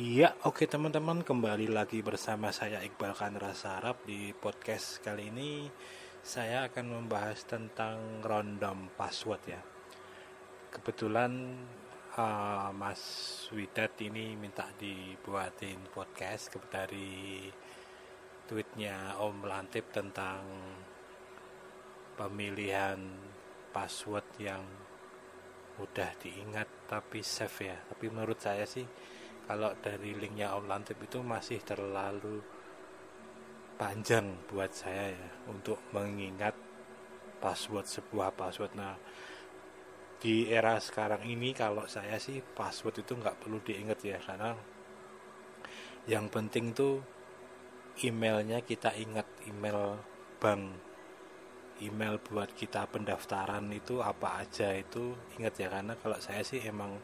Iya, oke teman-teman kembali lagi bersama saya Iqbal Kanra Sarap di podcast kali ini saya akan membahas tentang random password ya. Kebetulan uh, Mas Widat ini minta dibuatin podcast dari tweetnya Om Lantip tentang pemilihan password yang mudah diingat tapi safe ya. Tapi menurut saya sih kalau dari linknya Om Lantip itu masih terlalu panjang buat saya ya untuk mengingat password sebuah password. Nah di era sekarang ini kalau saya sih password itu nggak perlu diingat ya karena yang penting tuh emailnya kita ingat email bank email buat kita pendaftaran itu apa aja itu ingat ya karena kalau saya sih emang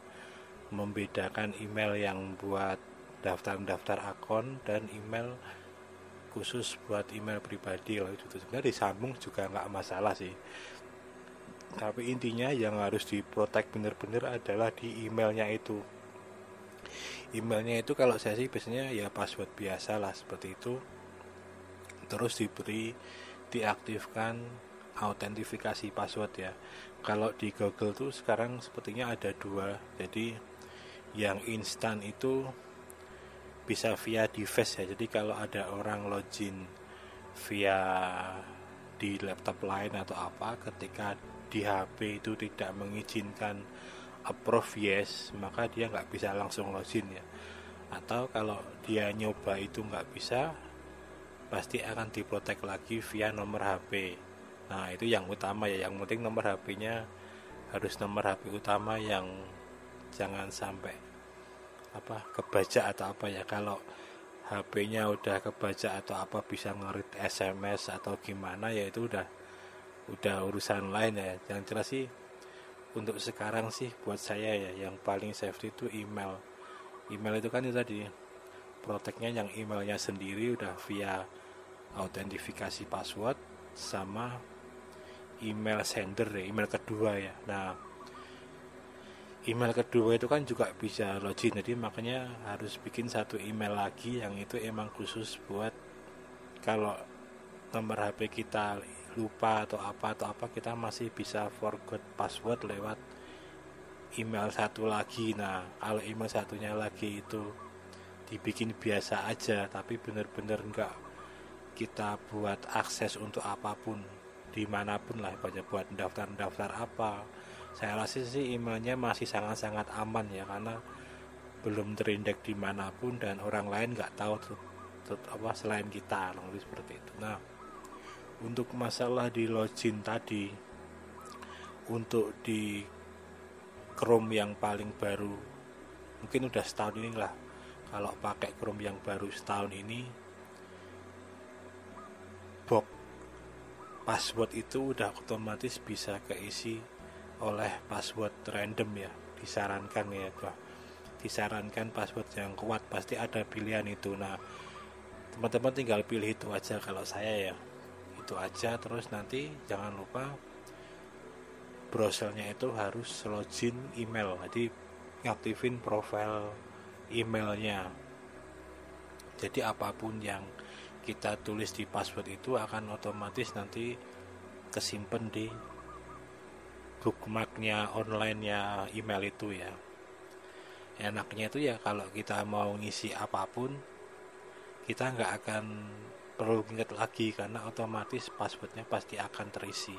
membedakan email yang buat daftar-daftar akun dan email khusus buat email pribadi loh itu sebenarnya disambung juga nggak masalah sih. Tapi intinya yang harus diprotek bener-bener adalah di emailnya itu. Emailnya itu kalau saya sih biasanya ya password biasa lah seperti itu. Terus diberi diaktifkan autentifikasi password ya. Kalau di Google tuh sekarang sepertinya ada dua. Jadi yang instan itu bisa via device ya. Jadi kalau ada orang login via di laptop lain atau apa ketika di HP itu tidak mengizinkan approve yes maka dia nggak bisa langsung login ya. Atau kalau dia nyoba itu nggak bisa pasti akan diprotek lagi via nomor HP nah itu yang utama ya. Yang penting nomor HP-nya harus nomor HP utama yang jangan sampai apa kebaca atau apa ya. Kalau HP-nya udah kebaca atau apa bisa ngerit SMS atau gimana ya itu udah udah urusan lain ya. Yang jelas sih untuk sekarang sih buat saya ya yang paling safety itu email. Email itu kan itu tadi proteknya yang emailnya sendiri udah via autentifikasi password sama email sender ya email kedua ya. Nah email kedua itu kan juga bisa login. Jadi makanya harus bikin satu email lagi yang itu emang khusus buat kalau nomor HP kita lupa atau apa atau apa kita masih bisa forgot password lewat email satu lagi. Nah kalau email satunya lagi itu dibikin biasa aja tapi bener-bener enggak kita buat akses untuk apa pun di mana pun lah buat daftar-daftar apa saya rasa sih emailnya masih sangat-sangat aman ya karena belum terindeks di mana pun dan orang lain nggak tahu tuh, tuh, apa selain kita lebih seperti itu. Nah untuk masalah di login tadi untuk di Chrome yang paling baru mungkin udah setahun ini lah. Kalau pakai Chrome yang baru setahun ini box password itu udah otomatis bisa keisi oleh password random ya disarankan ya bah disarankan password yang kuat pasti ada pilihan itu. Nah teman-teman tinggal pilih itu aja kalau saya ya. Itu aja terus nanti jangan lupa browsernya itu harus login email jadi ngaktifin profil emailnya. Jadi apa pun yang kita tulis di password itu akan otomatis nanti kesimpan di bookmarknya online-nya email itu ya. Enaknya itu ya kalau kita mau ngisi apa pun kita nggak akan perlu ingat lagi karena otomatis passwordnya pasti akan terisi.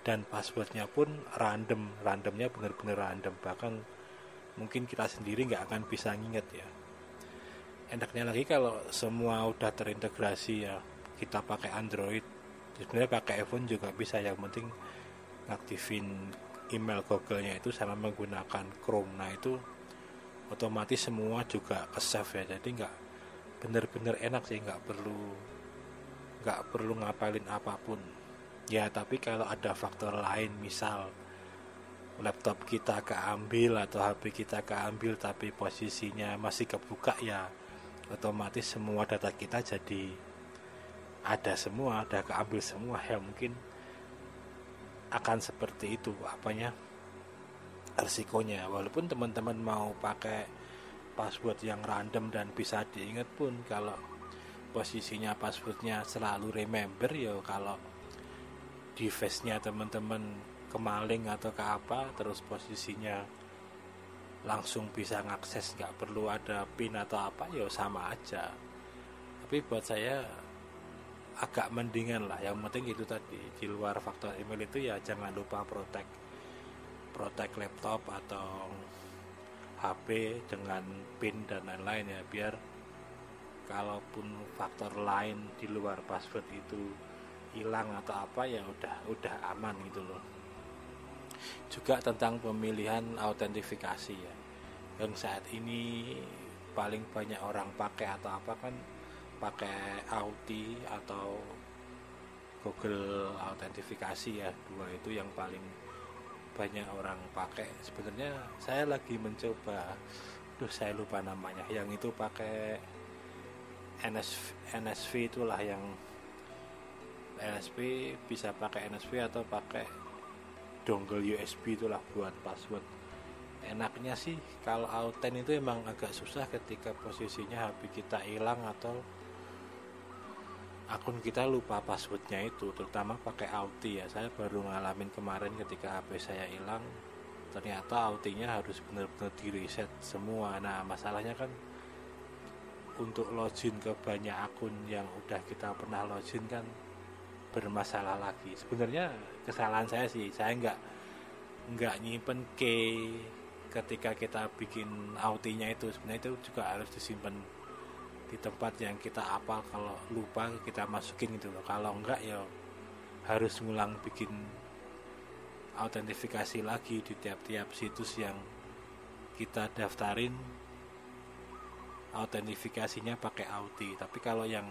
Dan passwordnya pun random randomnya benar-benar random. Bahkan mungkin kita sendiri nggak akan bisa nginget ya. Enaknya lagi kalau semua udah terintegrasi ya kita pakai Android sebenarnya pakai iPhone juga bisa yang penting ngaktifin email Google-nya itu sama menggunakan Chrome. Nah itu otomatis semua juga ke save ya. Jadi nggak bener-bener enak sih nggak perlu nggak perlu ngapalin apa pun. Ya tapi kalau ada faktor lain misal laptop kita keambil atau HP kita keambil tapi posisinya masih kebuka ya otomatis semua data kita jadi ada semua ada keambil semua ya mungkin akan seperti itu apanya resikonya. Walaupun teman-teman mau pakai password yang random dan bisa diingat pun kalau posisinya passwordnya selalu remember ya kalau device-nya teman-teman kemaling atau ke apa terus posisinya langsung bisa ngakses nggak perlu ada pin atau apa ya sama aja. Tapi buat saya agak mendingan lah. Yang penting itu tadi di luar faktor email itu ya jangan lupa protect protect laptop atau HP dengan pin dan lain-lain ya biar kalaupun faktor lain di luar password itu hilang atau apa ya udah udah aman gitu loh. Juga tentang pemilihan autentifikasi ya. Yang saat ini paling banyak orang pakai atau apa kan pakai Auti atau Google autentifikasi ya dua itu yang paling banyak orang pakai. Sebenarnya saya lagi mencoba tuh saya lupa namanya. Yang itu pakai NS, NSV itulah yang NSP bisa pakai NSV atau pakai dongle USB itulah buat password. Enaknya sih kalau Auten itu emang agak susah ketika posisinya HP kita hilang atau akun kita lupa passwordnya itu terutama pakai Auti ya. Saya baru ngalamin kemarin ketika HP saya hilang ternyata Autinya harus benar-benar di reset semua. Nah masalahnya kan untuk login ke banyak akun yang udah kita pernah login kan bermasalah lagi. Sebenarnya kesalahan saya sih saya nggak nggak nyimpen key ketika kita bikin Autinya itu. Sebenarnya itu juga harus disimpan di tempat yang kita apal kalau lupa kita masukin gitu loh. Kalau enggak ya harus ngulang bikin autentifikasi lagi di tiap-tiap situs yang kita daftarin. Autentifikasinya pakai Auti tapi kalau yang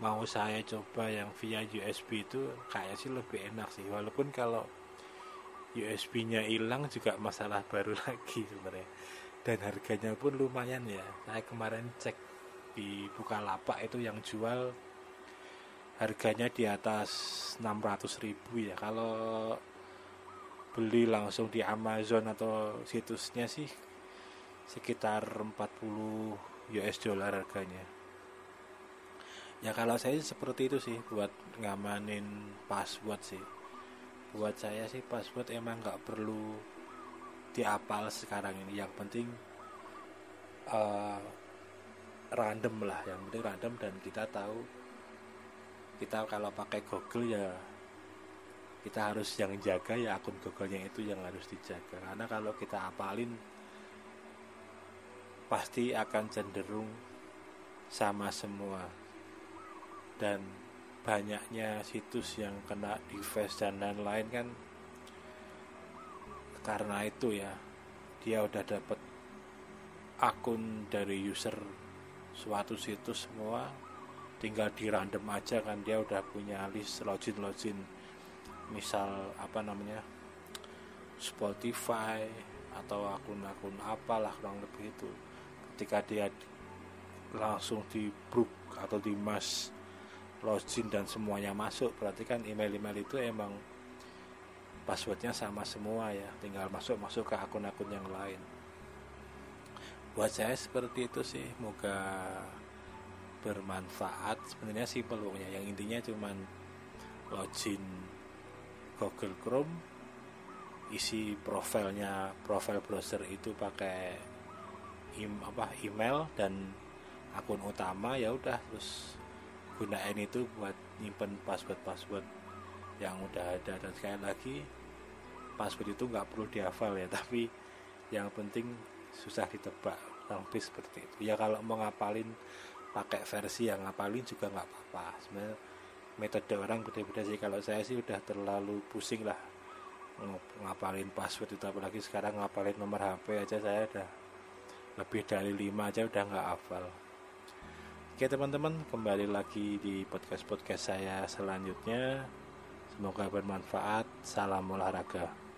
mau saya coba yang via USB itu kayak sih lebih enak sih. Walaupun kalau USB-nya hilang juga masalah baru lagi sebenarnya dan harganya pun lumayan ya. Saya kemarin cek di Bukalapak itu yang jual harganya di atas 600 ribu ya. Kalau beli langsung di Amazon atau situsnya sih sekitar 40 US dollar harganya. Ya kalau saya seperti itu sih buat ngamanin password sih. Buat saya sih password emang nggak perlu diapal sekarang ini. Yang penting uh, random lah. Yang penting random dan kita tahu kita kalau pakai Google ya kita harus yang jaga ya akun Google-nya itu yang harus dijaga. Karena kalau kita apalin pasti akan cenderung sama semua. Dan banyaknya situs yang kena device dan lain-lain kan karena itu ya dia udah dapat akun dari user suatu situs semua. Tinggal di random aja kan dia udah punya list login login misal apa namanya Spotify atau akun-akun apalah kurang lebih itu. Ketika dia langsung di book atau di mas login dan semuanya masuk berarti kan email-email itu emang passwordnya sama semua ya. Tinggal masuk masuk ke akun-akun yang lain. Buat saya seperti itu sih. Moga bermanfaat. Sebenarnya sih pokoknya yang intinya cuman login Google Chrome isi profilnya profil browser itu pakai im, apa email dan akun utama ya udah terus gunain itu buat nyimpen password-password yang udah ada. Dan sekali lagi password itu nggak perlu dihafal ya tapi yang penting susah ditebak kurang lebih seperti itu. Ya kalau mau ngapalin pakai versi yang ngapalin juga nggak apa-apa. Sebenarnya metode orang beda-beda sih. Kalau saya sih udah terlalu pusing lah ngapalin password itu apalagi sekarang ngapalin nomor HP aja saya udah lebih dari lima aja udah nggak hafal. Oke teman-teman kembali lagi di podcast podcast saya selanjutnya. Semoga bermanfaat. Salam olahraga